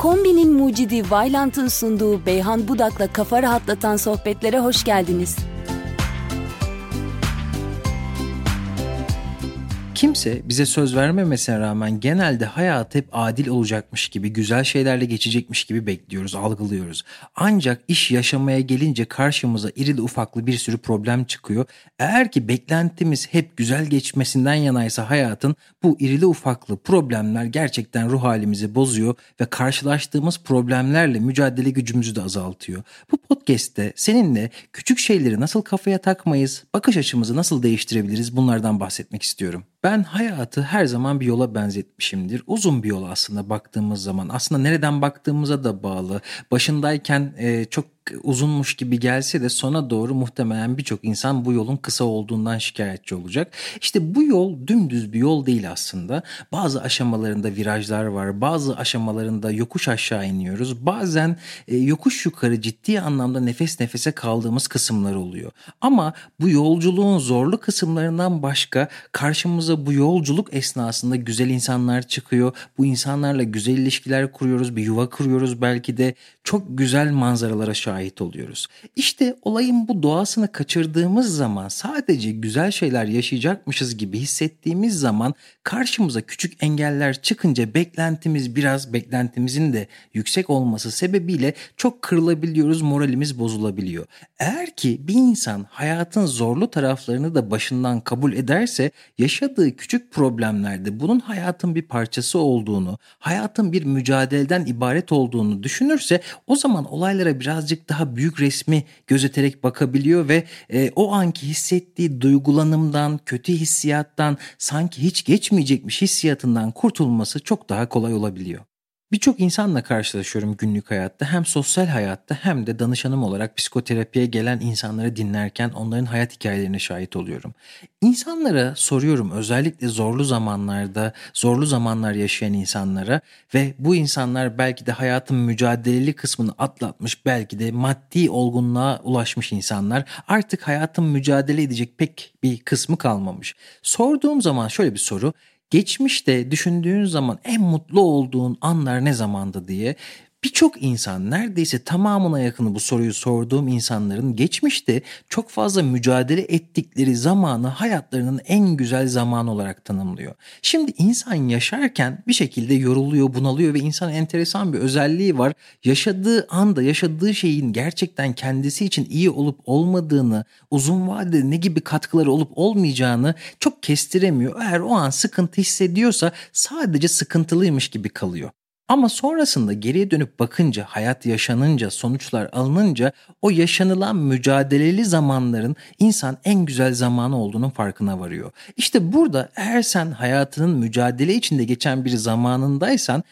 Kombinin mucidi Vailant'ın sunduğu Beyhan Budak'la kafa rahatlatan sohbetlere hoş geldiniz. Kimse bize söz vermemesine rağmen genelde hayat hep adil olacakmış gibi, güzel şeylerle geçecekmiş gibi bekliyoruz, algılıyoruz. Ancak iş yaşamaya gelince karşımıza irili ufaklı bir sürü problem çıkıyor. Eğer ki beklentimiz hep güzel geçmesinden yanaysa hayatın bu irili ufaklı problemler gerçekten ruh halimizi bozuyor ve karşılaştığımız problemlerle mücadele gücümüzü de azaltıyor. Bu podcast'te seninle küçük şeyleri nasıl kafaya takmayız, bakış açımızı nasıl değiştirebiliriz bunlardan bahsetmek istiyorum. Ben hayatı her zaman bir yola benzetmişimdir. Uzun bir yol aslında baktığımız zaman. Aslında nereden baktığımıza da bağlı. Başındayken e, çok uzunmuş gibi gelse de sona doğru muhtemelen birçok insan bu yolun kısa olduğundan şikayetçi olacak. İşte bu yol dümdüz bir yol değil aslında. Bazı aşamalarında virajlar var, bazı aşamalarında yokuş aşağı iniyoruz. Bazen e, yokuş yukarı ciddi anlamda nefes nefese kaldığımız kısımlar oluyor. Ama bu yolculuğun zorlu kısımlarından başka karşımıza bu yolculuk esnasında güzel insanlar çıkıyor. Bu insanlarla güzel ilişkiler kuruyoruz, bir yuva kuruyoruz belki de. Çok güzel manzaralara şahit şahit oluyoruz. İşte olayın bu doğasını kaçırdığımız zaman sadece güzel şeyler yaşayacakmışız gibi hissettiğimiz zaman karşımıza küçük engeller çıkınca beklentimiz biraz beklentimizin de yüksek olması sebebiyle çok kırılabiliyoruz, moralimiz bozulabiliyor. Eğer ki bir insan hayatın zorlu taraflarını da başından kabul ederse yaşadığı küçük problemlerde bunun hayatın bir parçası olduğunu, hayatın bir mücadeleden ibaret olduğunu düşünürse o zaman olaylara birazcık daha büyük resmi gözeterek bakabiliyor ve e, o anki hissettiği duygulanımdan, kötü hissiyattan, sanki hiç geçmeyecekmiş hissiyatından kurtulması çok daha kolay olabiliyor. Birçok insanla karşılaşıyorum günlük hayatta hem sosyal hayatta hem de danışanım olarak psikoterapiye gelen insanları dinlerken onların hayat hikayelerine şahit oluyorum. İnsanlara soruyorum özellikle zorlu zamanlarda, zorlu zamanlar yaşayan insanlara ve bu insanlar belki de hayatın mücadeleli kısmını atlatmış, belki de maddi olgunluğa ulaşmış insanlar. Artık hayatın mücadele edecek pek bir kısmı kalmamış. Sorduğum zaman şöyle bir soru. Geçmişte düşündüğün zaman en mutlu olduğun anlar ne zamandı diye Birçok insan neredeyse tamamına yakını bu soruyu sorduğum insanların geçmişte çok fazla mücadele ettikleri zamanı hayatlarının en güzel zamanı olarak tanımlıyor. Şimdi insan yaşarken bir şekilde yoruluyor, bunalıyor ve insan enteresan bir özelliği var. Yaşadığı anda yaşadığı şeyin gerçekten kendisi için iyi olup olmadığını, uzun vadede ne gibi katkıları olup olmayacağını çok kestiremiyor. Eğer o an sıkıntı hissediyorsa sadece sıkıntılıymış gibi kalıyor. Ama sonrasında geriye dönüp bakınca, hayat yaşanınca, sonuçlar alınınca o yaşanılan mücadeleli zamanların insan en güzel zamanı olduğunun farkına varıyor. İşte burada eğer sen hayatının mücadele içinde geçen bir zamanındaysan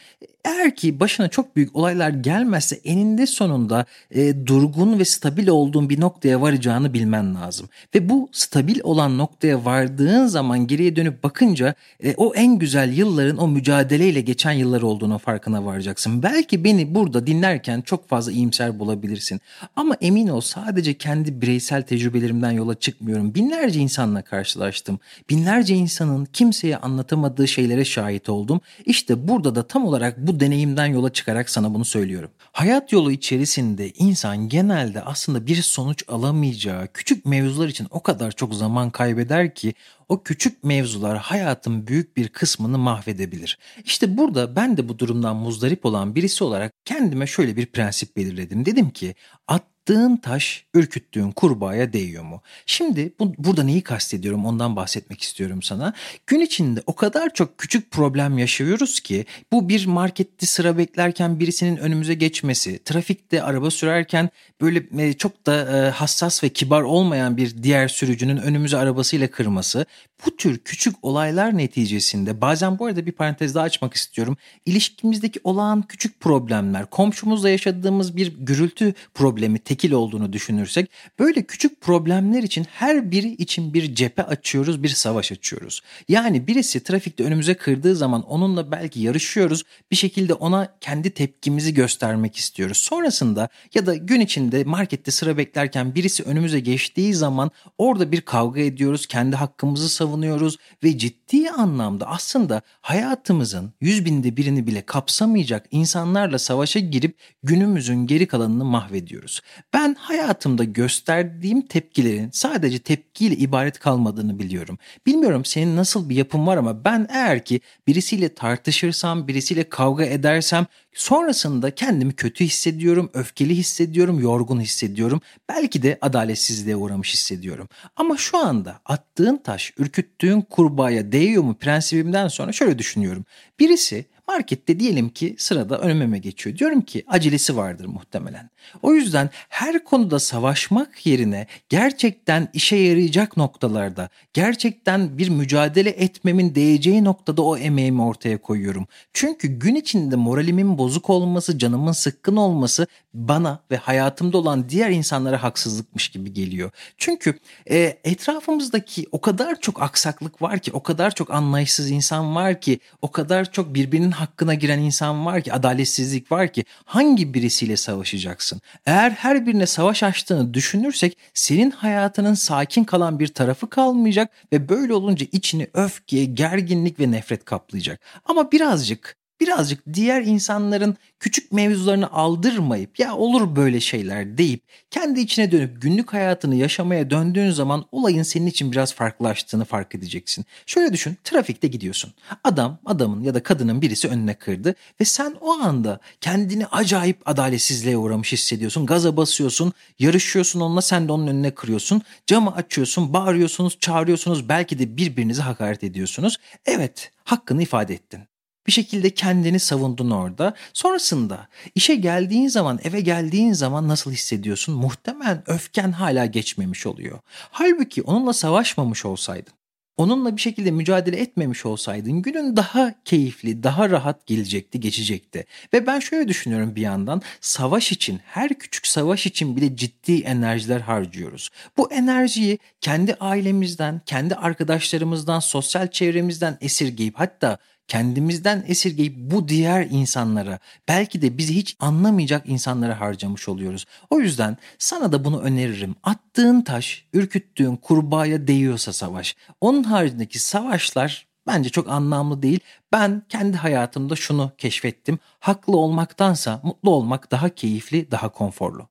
eğer ki başına çok büyük olaylar gelmezse eninde sonunda e, durgun ve stabil olduğun bir noktaya varacağını bilmen lazım. Ve bu stabil olan noktaya vardığın zaman geriye dönüp bakınca e, o en güzel yılların o mücadeleyle geçen yıllar olduğunu farkına varacaksın. Belki beni burada dinlerken çok fazla iyimser bulabilirsin. Ama emin ol sadece kendi bireysel tecrübelerimden yola çıkmıyorum. Binlerce insanla karşılaştım. Binlerce insanın kimseye anlatamadığı şeylere şahit oldum. İşte burada da tam olarak bu deneyimden yola çıkarak sana bunu söylüyorum. Hayat yolu içerisinde insan genelde aslında bir sonuç alamayacağı küçük mevzular için o kadar çok zaman kaybeder ki o küçük mevzular hayatın büyük bir kısmını mahvedebilir. İşte burada ben de bu durumdan muzdarip olan birisi olarak kendime şöyle bir prensip belirledim. Dedim ki at attığın taş ürküttüğün kurbağaya değiyor mu? Şimdi bu, burada neyi kastediyorum ondan bahsetmek istiyorum sana. Gün içinde o kadar çok küçük problem yaşıyoruz ki bu bir markette sıra beklerken birisinin önümüze geçmesi, trafikte araba sürerken böyle e, çok da e, hassas ve kibar olmayan bir diğer sürücünün önümüze arabasıyla kırması. Bu tür küçük olaylar neticesinde bazen bu arada bir parantez daha açmak istiyorum. İlişkimizdeki olağan küçük problemler, komşumuzla yaşadığımız bir gürültü problemi, tek tekil olduğunu düşünürsek böyle küçük problemler için her biri için bir cephe açıyoruz, bir savaş açıyoruz. Yani birisi trafikte önümüze kırdığı zaman onunla belki yarışıyoruz. Bir şekilde ona kendi tepkimizi göstermek istiyoruz. Sonrasında ya da gün içinde markette sıra beklerken birisi önümüze geçtiği zaman orada bir kavga ediyoruz, kendi hakkımızı savunuyoruz ve ciddi anlamda aslında hayatımızın yüz binde birini bile kapsamayacak insanlarla savaşa girip günümüzün geri kalanını mahvediyoruz. Ben hayatımda gösterdiğim tepkilerin sadece tepkiyle ibaret kalmadığını biliyorum. Bilmiyorum senin nasıl bir yapın var ama ben eğer ki birisiyle tartışırsam, birisiyle kavga edersem sonrasında kendimi kötü hissediyorum, öfkeli hissediyorum, yorgun hissediyorum. Belki de adaletsizliğe uğramış hissediyorum. Ama şu anda attığın taş, ürküttüğün kurbağaya değiyor mu prensibimden sonra şöyle düşünüyorum. Birisi Markette diyelim ki sırada önüme geçiyor. Diyorum ki acelesi vardır muhtemelen. O yüzden her konuda savaşmak yerine gerçekten işe yarayacak noktalarda, gerçekten bir mücadele etmemin değeceği noktada o emeğimi ortaya koyuyorum. Çünkü gün içinde moralimin bozuk olması, canımın sıkkın olması bana ve hayatımda olan diğer insanlara haksızlıkmış gibi geliyor. Çünkü e, etrafımızdaki o kadar çok aksaklık var ki, o kadar çok anlayışsız insan var ki, o kadar çok birbirinin hakkına giren insan var ki, adaletsizlik var ki hangi birisiyle savaşacaksın? Eğer her birine savaş açtığını düşünürsek senin hayatının sakin kalan bir tarafı kalmayacak ve böyle olunca içini öfke, gerginlik ve nefret kaplayacak. Ama birazcık birazcık diğer insanların küçük mevzularını aldırmayıp ya olur böyle şeyler deyip kendi içine dönüp günlük hayatını yaşamaya döndüğün zaman olayın senin için biraz farklılaştığını fark edeceksin. Şöyle düşün trafikte gidiyorsun. Adam adamın ya da kadının birisi önüne kırdı ve sen o anda kendini acayip adaletsizliğe uğramış hissediyorsun. Gaza basıyorsun, yarışıyorsun onunla sen de onun önüne kırıyorsun. Camı açıyorsun, bağırıyorsunuz, çağırıyorsunuz belki de birbirinize hakaret ediyorsunuz. Evet hakkını ifade ettin. Bir şekilde kendini savundun orada. Sonrasında işe geldiğin zaman, eve geldiğin zaman nasıl hissediyorsun? Muhtemelen öfken hala geçmemiş oluyor. Halbuki onunla savaşmamış olsaydın, onunla bir şekilde mücadele etmemiş olsaydın günün daha keyifli, daha rahat gelecekti, geçecekti. Ve ben şöyle düşünüyorum bir yandan savaş için, her küçük savaş için bile ciddi enerjiler harcıyoruz. Bu enerjiyi kendi ailemizden, kendi arkadaşlarımızdan, sosyal çevremizden esirgeyip hatta kendimizden esirgeyip bu diğer insanlara belki de bizi hiç anlamayacak insanlara harcamış oluyoruz. O yüzden sana da bunu öneririm. Attığın taş, ürküttüğün kurbağaya değiyorsa savaş. Onun haricindeki savaşlar bence çok anlamlı değil. Ben kendi hayatımda şunu keşfettim. Haklı olmaktansa mutlu olmak daha keyifli, daha konforlu.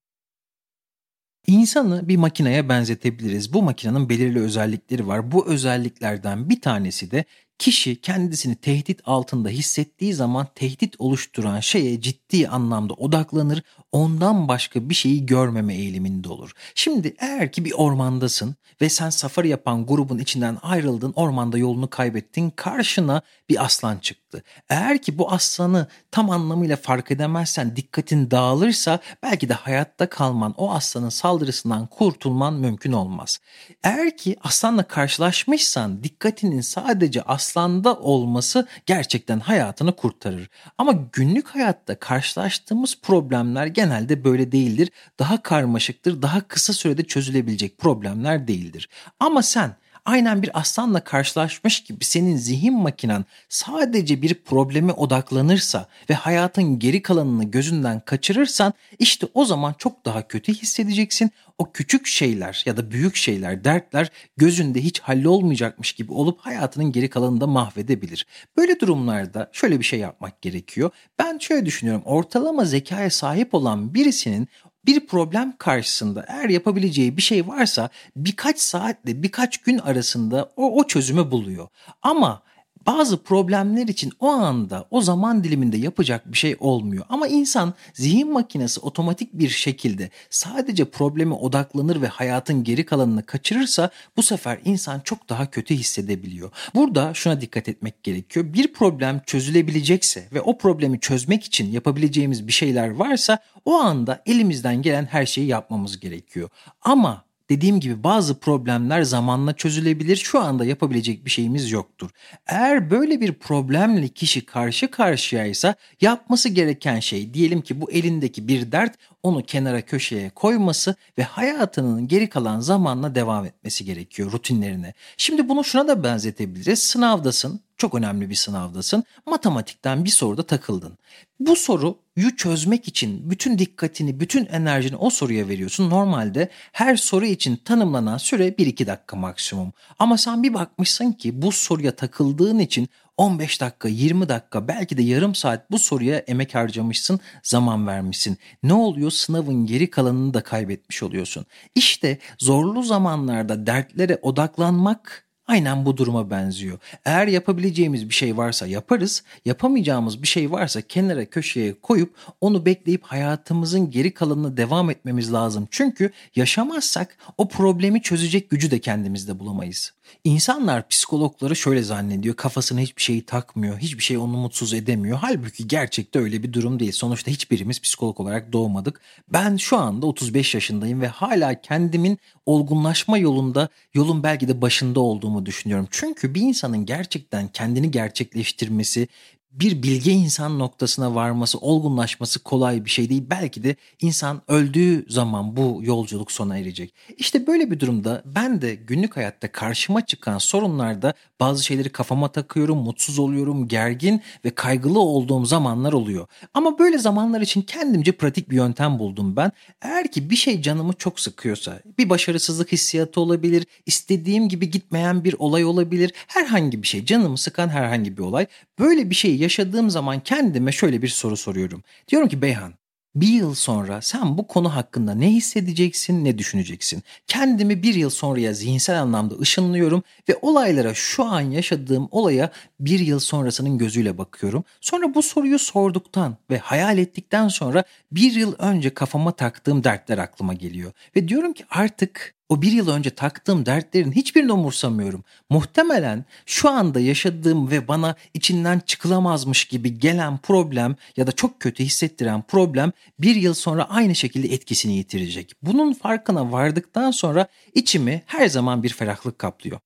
İnsanı bir makineye benzetebiliriz. Bu makinenin belirli özellikleri var. Bu özelliklerden bir tanesi de Kişi kendisini tehdit altında hissettiği zaman tehdit oluşturan şeye ciddi anlamda odaklanır, ondan başka bir şeyi görmeme eğiliminde olur. Şimdi eğer ki bir ormandasın ve sen safari yapan grubun içinden ayrıldın, ormanda yolunu kaybettin, karşına bir aslan çıktı. Eğer ki bu aslanı tam anlamıyla fark edemezsen, dikkatin dağılırsa belki de hayatta kalman, o aslanın saldırısından kurtulman mümkün olmaz. Eğer ki aslanla karşılaşmışsan dikkatinin sadece aslanda olması gerçekten hayatını kurtarır. Ama günlük hayatta karşılaştığımız problemler genelde böyle değildir. Daha karmaşıktır, daha kısa sürede çözülebilecek problemler değildir. Ama sen aynen bir aslanla karşılaşmış gibi senin zihin makinen sadece bir probleme odaklanırsa ve hayatın geri kalanını gözünden kaçırırsan işte o zaman çok daha kötü hissedeceksin. O küçük şeyler ya da büyük şeyler, dertler gözünde hiç hallolmayacakmış gibi olup hayatının geri kalanını da mahvedebilir. Böyle durumlarda şöyle bir şey yapmak gerekiyor. Ben şöyle düşünüyorum. Ortalama zekaya sahip olan birisinin bir problem karşısında eğer yapabileceği bir şey varsa birkaç saatle birkaç gün arasında o, o çözümü buluyor. Ama bazı problemler için o anda o zaman diliminde yapacak bir şey olmuyor. Ama insan zihin makinesi otomatik bir şekilde sadece probleme odaklanır ve hayatın geri kalanını kaçırırsa bu sefer insan çok daha kötü hissedebiliyor. Burada şuna dikkat etmek gerekiyor. Bir problem çözülebilecekse ve o problemi çözmek için yapabileceğimiz bir şeyler varsa o anda elimizden gelen her şeyi yapmamız gerekiyor. Ama dediğim gibi bazı problemler zamanla çözülebilir. Şu anda yapabilecek bir şeyimiz yoktur. Eğer böyle bir problemle kişi karşı karşıyaysa yapması gereken şey diyelim ki bu elindeki bir dert onu kenara köşeye koyması ve hayatının geri kalan zamanla devam etmesi gerekiyor rutinlerine. Şimdi bunu şuna da benzetebiliriz. Sınavdasın, çok önemli bir sınavdasın. Matematikten bir soruda takıldın. Bu soruyu çözmek için bütün dikkatini, bütün enerjini o soruya veriyorsun. Normalde her soru için tanımlanan süre 1-2 dakika maksimum. Ama sen bir bakmışsın ki bu soruya takıldığın için 15 dakika, 20 dakika, belki de yarım saat bu soruya emek harcamışsın, zaman vermişsin. Ne oluyor? Sınavın geri kalanını da kaybetmiş oluyorsun. İşte zorlu zamanlarda dertlere odaklanmak Aynen bu duruma benziyor. Eğer yapabileceğimiz bir şey varsa yaparız, yapamayacağımız bir şey varsa kenara köşeye koyup onu bekleyip hayatımızın geri kalanını devam etmemiz lazım. Çünkü yaşamazsak o problemi çözecek gücü de kendimizde bulamayız. İnsanlar psikologları şöyle zannediyor. Kafasına hiçbir şeyi takmıyor. Hiçbir şey onu mutsuz edemiyor. Halbuki gerçekte öyle bir durum değil. Sonuçta hiçbirimiz psikolog olarak doğmadık. Ben şu anda 35 yaşındayım ve hala kendimin olgunlaşma yolunda, yolun belki de başında olduğumu düşünüyorum. Çünkü bir insanın gerçekten kendini gerçekleştirmesi, bir bilge insan noktasına varması, olgunlaşması kolay bir şey değil. Belki de insan öldüğü zaman bu yolculuk sona erecek. İşte böyle bir durumda ben de günlük hayatta karşıma çıkan sorunlarda bazı şeyleri kafama takıyorum, mutsuz oluyorum, gergin ve kaygılı olduğum zamanlar oluyor. Ama böyle zamanlar için kendimce pratik bir yöntem buldum ben. Eğer ki bir şey canımı çok sıkıyorsa, bir başarısızlık hissiyatı olabilir, istediğim gibi gitmeyen bir olay olabilir, herhangi bir şey, canımı sıkan herhangi bir olay. Böyle bir şey yaşadığım zaman kendime şöyle bir soru soruyorum. Diyorum ki Beyhan bir yıl sonra sen bu konu hakkında ne hissedeceksin, ne düşüneceksin? Kendimi bir yıl sonraya zihinsel anlamda ışınlıyorum ve olaylara şu an yaşadığım olaya bir yıl sonrasının gözüyle bakıyorum. Sonra bu soruyu sorduktan ve hayal ettikten sonra bir yıl önce kafama taktığım dertler aklıma geliyor. Ve diyorum ki artık o bir yıl önce taktığım dertlerin hiçbirini umursamıyorum. Muhtemelen şu anda yaşadığım ve bana içinden çıkılamazmış gibi gelen problem ya da çok kötü hissettiren problem bir yıl sonra aynı şekilde etkisini yitirecek. Bunun farkına vardıktan sonra içimi her zaman bir ferahlık kaplıyor.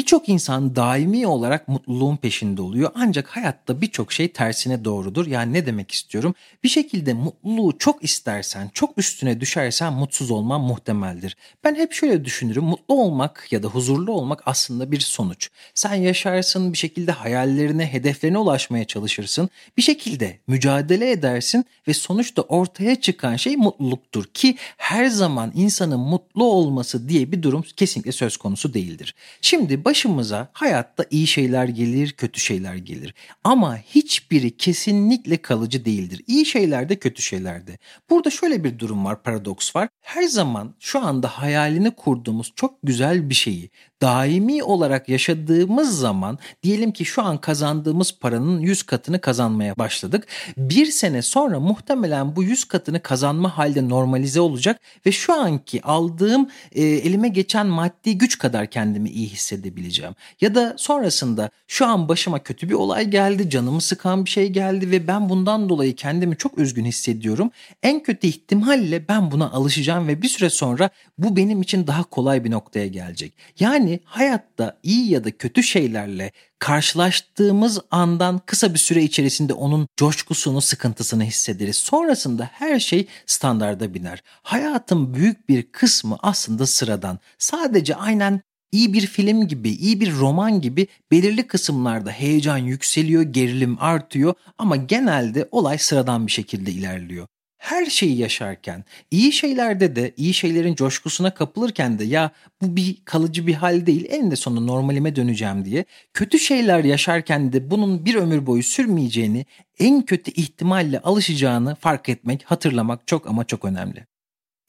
Birçok insan daimi olarak mutluluğun peşinde oluyor ancak hayatta birçok şey tersine doğrudur. Yani ne demek istiyorum? Bir şekilde mutluluğu çok istersen, çok üstüne düşersen mutsuz olman muhtemeldir. Ben hep şöyle düşünürüm. Mutlu olmak ya da huzurlu olmak aslında bir sonuç. Sen yaşarsın, bir şekilde hayallerine, hedeflerine ulaşmaya çalışırsın. Bir şekilde mücadele edersin ve sonuçta ortaya çıkan şey mutluluktur ki her zaman insanın mutlu olması diye bir durum kesinlikle söz konusu değildir. Şimdi başımıza hayatta iyi şeyler gelir, kötü şeyler gelir. Ama hiçbiri kesinlikle kalıcı değildir. İyi şeyler de kötü şeyler de. Burada şöyle bir durum var, paradoks var. Her zaman şu anda hayalini kurduğumuz çok güzel bir şeyi daimi olarak yaşadığımız zaman diyelim ki şu an kazandığımız paranın 100 katını kazanmaya başladık. Bir sene sonra muhtemelen bu 100 katını kazanma halde normalize olacak ve şu anki aldığım e, elime geçen maddi güç kadar kendimi iyi hissedebileceğim. Ya da sonrasında şu an başıma kötü bir olay geldi, canımı sıkan bir şey geldi ve ben bundan dolayı kendimi çok üzgün hissediyorum. En kötü ihtimalle ben buna alışacağım ve bir süre sonra bu benim için daha kolay bir noktaya gelecek. Yani hayatta iyi ya da kötü şeylerle karşılaştığımız andan kısa bir süre içerisinde onun coşkusunu, sıkıntısını hissederiz. Sonrasında her şey standarda biner. Hayatın büyük bir kısmı aslında sıradan. Sadece aynen iyi bir film gibi, iyi bir roman gibi belirli kısımlarda heyecan yükseliyor, gerilim artıyor ama genelde olay sıradan bir şekilde ilerliyor her şeyi yaşarken, iyi şeylerde de, iyi şeylerin coşkusuna kapılırken de ya bu bir kalıcı bir hal değil, eninde sonunda normalime döneceğim diye, kötü şeyler yaşarken de bunun bir ömür boyu sürmeyeceğini, en kötü ihtimalle alışacağını fark etmek, hatırlamak çok ama çok önemli.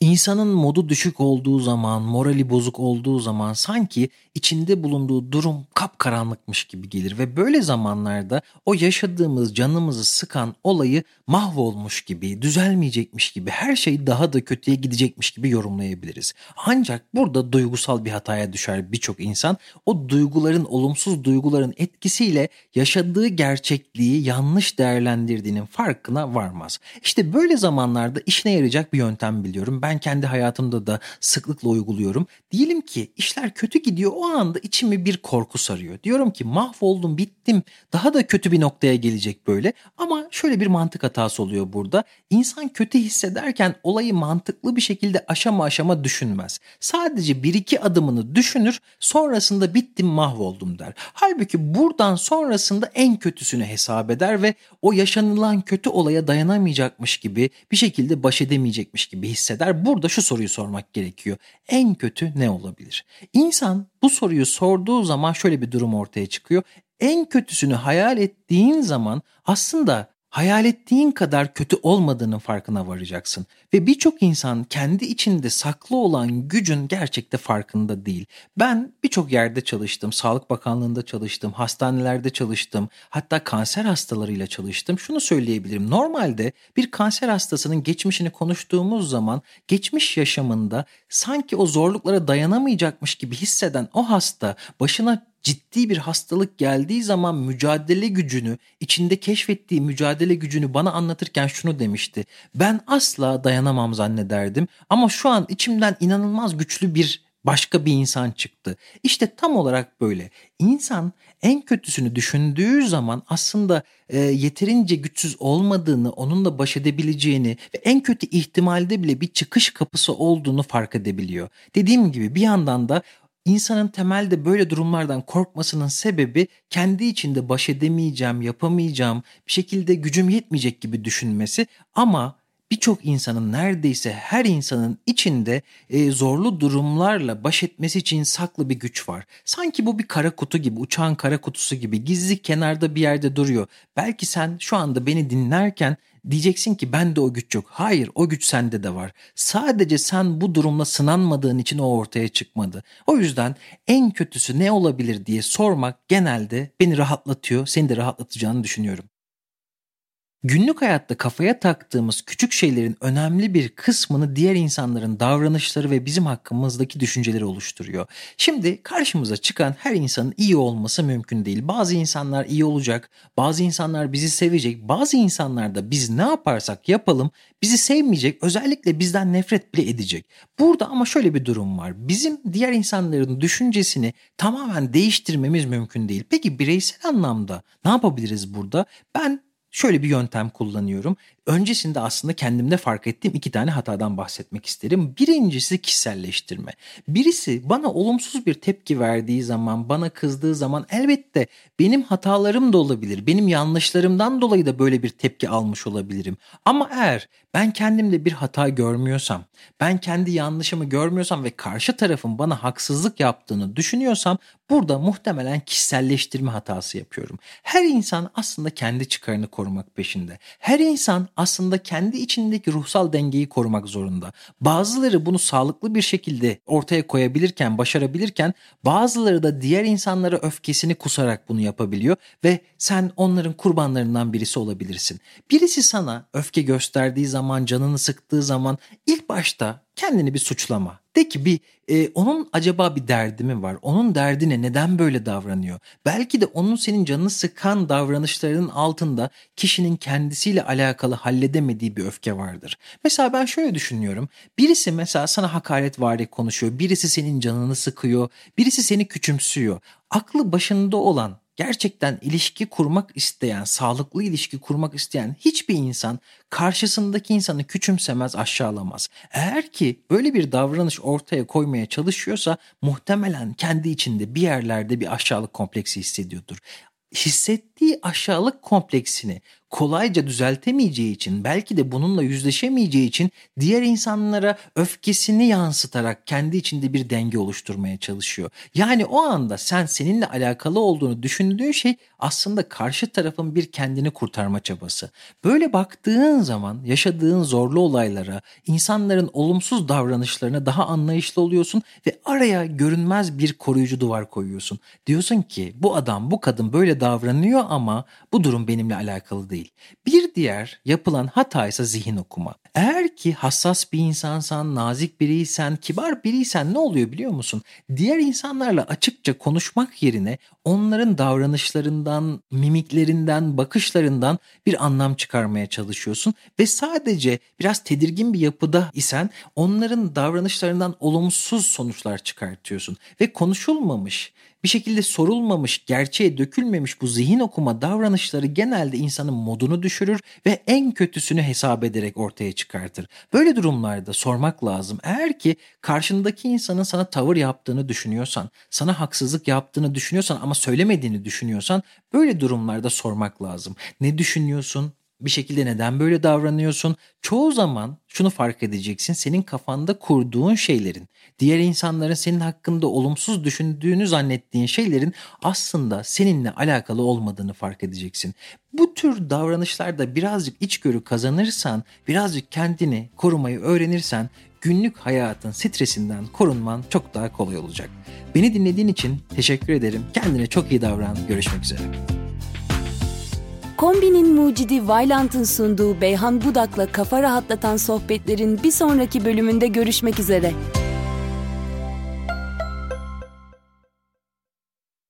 İnsanın modu düşük olduğu zaman, morali bozuk olduğu zaman sanki içinde bulunduğu durum kapkaranlıkmış gibi gelir ve böyle zamanlarda o yaşadığımız canımızı sıkan olayı mahvolmuş gibi, düzelmeyecekmiş gibi, her şey daha da kötüye gidecekmiş gibi yorumlayabiliriz. Ancak burada duygusal bir hataya düşer birçok insan. O duyguların, olumsuz duyguların etkisiyle yaşadığı gerçekliği yanlış değerlendirdiğinin farkına varmaz. İşte böyle zamanlarda işine yarayacak bir yöntem biliyorum. Ben Ben kendi hayatımda da sıklıkla uyguluyorum. Diyelim ki işler kötü gidiyor o anda içimi bir korku sarıyor. Diyorum ki mahvoldum bittim daha da kötü bir noktaya gelecek böyle. Ama şöyle bir mantık hatası oluyor burada. İnsan kötü hissederken olayı mantıklı bir şekilde aşama aşama düşünmez. Sadece bir iki adımını düşünür sonrasında bittim mahvoldum der. Halbuki buradan sonrasında en kötüsünü hesap eder ve o yaşanılan kötü olaya dayanamayacakmış gibi bir şekilde baş edemeyecekmiş gibi hisseder. Burada şu soruyu sormak gerekiyor. En kötü ne olabilir? İnsan bu soruyu sorduğu zaman şöyle bir durum ortaya çıkıyor. En kötüsünü hayal ettiğin zaman aslında hayal ettiğin kadar kötü olmadığının farkına varacaksın. Ve birçok insan kendi içinde saklı olan gücün gerçekte farkında değil. Ben birçok yerde çalıştım, Sağlık Bakanlığı'nda çalıştım, hastanelerde çalıştım, hatta kanser hastalarıyla çalıştım. Şunu söyleyebilirim, normalde bir kanser hastasının geçmişini konuştuğumuz zaman geçmiş yaşamında sanki o zorluklara dayanamayacakmış gibi hisseden o hasta başına ciddi bir hastalık geldiği zaman mücadele gücünü, içinde keşfettiği mücadele gücünü bana anlatırken şunu demişti. Ben asla dayanamam zannederdim ama şu an içimden inanılmaz güçlü bir başka bir insan çıktı. İşte tam olarak böyle. İnsan en kötüsünü düşündüğü zaman aslında e, yeterince güçsüz olmadığını, onunla baş edebileceğini ve en kötü ihtimalde bile bir çıkış kapısı olduğunu fark edebiliyor. Dediğim gibi bir yandan da İnsanın temelde böyle durumlardan korkmasının sebebi kendi içinde baş edemeyeceğim, yapamayacağım, bir şekilde gücüm yetmeyecek gibi düşünmesi ama birçok insanın neredeyse her insanın içinde e, zorlu durumlarla baş etmesi için saklı bir güç var. Sanki bu bir kara kutu gibi, uçağın kara kutusu gibi gizli kenarda bir yerde duruyor. Belki sen şu anda beni dinlerken Diyeceksin ki ben de o güç yok. Hayır o güç sende de var. Sadece sen bu durumla sınanmadığın için o ortaya çıkmadı. O yüzden en kötüsü ne olabilir diye sormak genelde beni rahatlatıyor. Seni de rahatlatacağını düşünüyorum. Günlük hayatta kafaya taktığımız küçük şeylerin önemli bir kısmını diğer insanların davranışları ve bizim hakkımızdaki düşünceleri oluşturuyor. Şimdi karşımıza çıkan her insanın iyi olması mümkün değil. Bazı insanlar iyi olacak, bazı insanlar bizi sevecek, bazı insanlar da biz ne yaparsak yapalım bizi sevmeyecek, özellikle bizden nefret bile edecek. Burada ama şöyle bir durum var. Bizim diğer insanların düşüncesini tamamen değiştirmemiz mümkün değil. Peki bireysel anlamda ne yapabiliriz burada? Ben şöyle bir yöntem kullanıyorum. Öncesinde aslında kendimde fark ettiğim iki tane hatadan bahsetmek isterim. Birincisi kişiselleştirme. Birisi bana olumsuz bir tepki verdiği zaman, bana kızdığı zaman elbette benim hatalarım da olabilir. Benim yanlışlarımdan dolayı da böyle bir tepki almış olabilirim. Ama eğer ben kendimde bir hata görmüyorsam, ben kendi yanlışımı görmüyorsam ve karşı tarafın bana haksızlık yaptığını düşünüyorsam burada muhtemelen kişiselleştirme hatası yapıyorum. Her insan aslında kendi çıkarını korumak peşinde. Her insan aslında kendi içindeki ruhsal dengeyi korumak zorunda. Bazıları bunu sağlıklı bir şekilde ortaya koyabilirken, başarabilirken bazıları da diğer insanlara öfkesini kusarak bunu yapabiliyor ve sen onların kurbanlarından birisi olabilirsin. Birisi sana öfke gösterdiği zaman, canını sıktığı zaman ilk başta kendini bir suçlama. De ki bir e, onun acaba bir derdi mi var? Onun derdi ne? Neden böyle davranıyor? Belki de onun senin canını sıkan davranışlarının altında kişinin kendisiyle alakalı halledemediği bir öfke vardır. Mesela ben şöyle düşünüyorum. Birisi mesela sana hakaret vari konuşuyor. Birisi senin canını sıkıyor. Birisi seni küçümsüyor. Aklı başında olan gerçekten ilişki kurmak isteyen, sağlıklı ilişki kurmak isteyen hiçbir insan karşısındaki insanı küçümsemez, aşağılamaz. Eğer ki böyle bir davranış ortaya koymaya çalışıyorsa muhtemelen kendi içinde bir yerlerde bir aşağılık kompleksi hissediyordur hissettiği aşağılık kompleksini kolayca düzeltemeyeceği için belki de bununla yüzleşemeyeceği için diğer insanlara öfkesini yansıtarak kendi içinde bir denge oluşturmaya çalışıyor. Yani o anda sen seninle alakalı olduğunu düşündüğün şey aslında karşı tarafın bir kendini kurtarma çabası. Böyle baktığın zaman yaşadığın zorlu olaylara, insanların olumsuz davranışlarına daha anlayışlı oluyorsun ve araya görünmez bir koruyucu duvar koyuyorsun. Diyorsun ki bu adam, bu kadın böyle davranıyor ama bu durum benimle alakalı değil değil. Bir diğer yapılan hata ise zihin okuma. Eğer ki hassas bir insansan, nazik biriysen, kibar biriysen ne oluyor biliyor musun? Diğer insanlarla açıkça konuşmak yerine onların davranışlarından, mimiklerinden, bakışlarından bir anlam çıkarmaya çalışıyorsun ve sadece biraz tedirgin bir yapıda isen onların davranışlarından olumsuz sonuçlar çıkartıyorsun ve konuşulmamış bir şekilde sorulmamış, gerçeğe dökülmemiş bu zihin okuma davranışları genelde insanın modunu düşürür ve en kötüsünü hesap ederek ortaya çıkartır. Böyle durumlarda sormak lazım. Eğer ki karşındaki insanın sana tavır yaptığını düşünüyorsan, sana haksızlık yaptığını düşünüyorsan ama söylemediğini düşünüyorsan böyle durumlarda sormak lazım. Ne düşünüyorsun? Bir şekilde neden böyle davranıyorsun? Çoğu zaman şunu fark edeceksin. Senin kafanda kurduğun şeylerin, diğer insanların senin hakkında olumsuz düşündüğünü zannettiğin şeylerin aslında seninle alakalı olmadığını fark edeceksin. Bu tür davranışlarda birazcık içgörü kazanırsan, birazcık kendini korumayı öğrenirsen günlük hayatın stresinden korunman çok daha kolay olacak. Beni dinlediğin için teşekkür ederim. Kendine çok iyi davran. Görüşmek üzere. Kombinin mucidi Vailant'ın sunduğu Beyhan Budak'la kafa rahatlatan sohbetlerin bir sonraki bölümünde görüşmek üzere.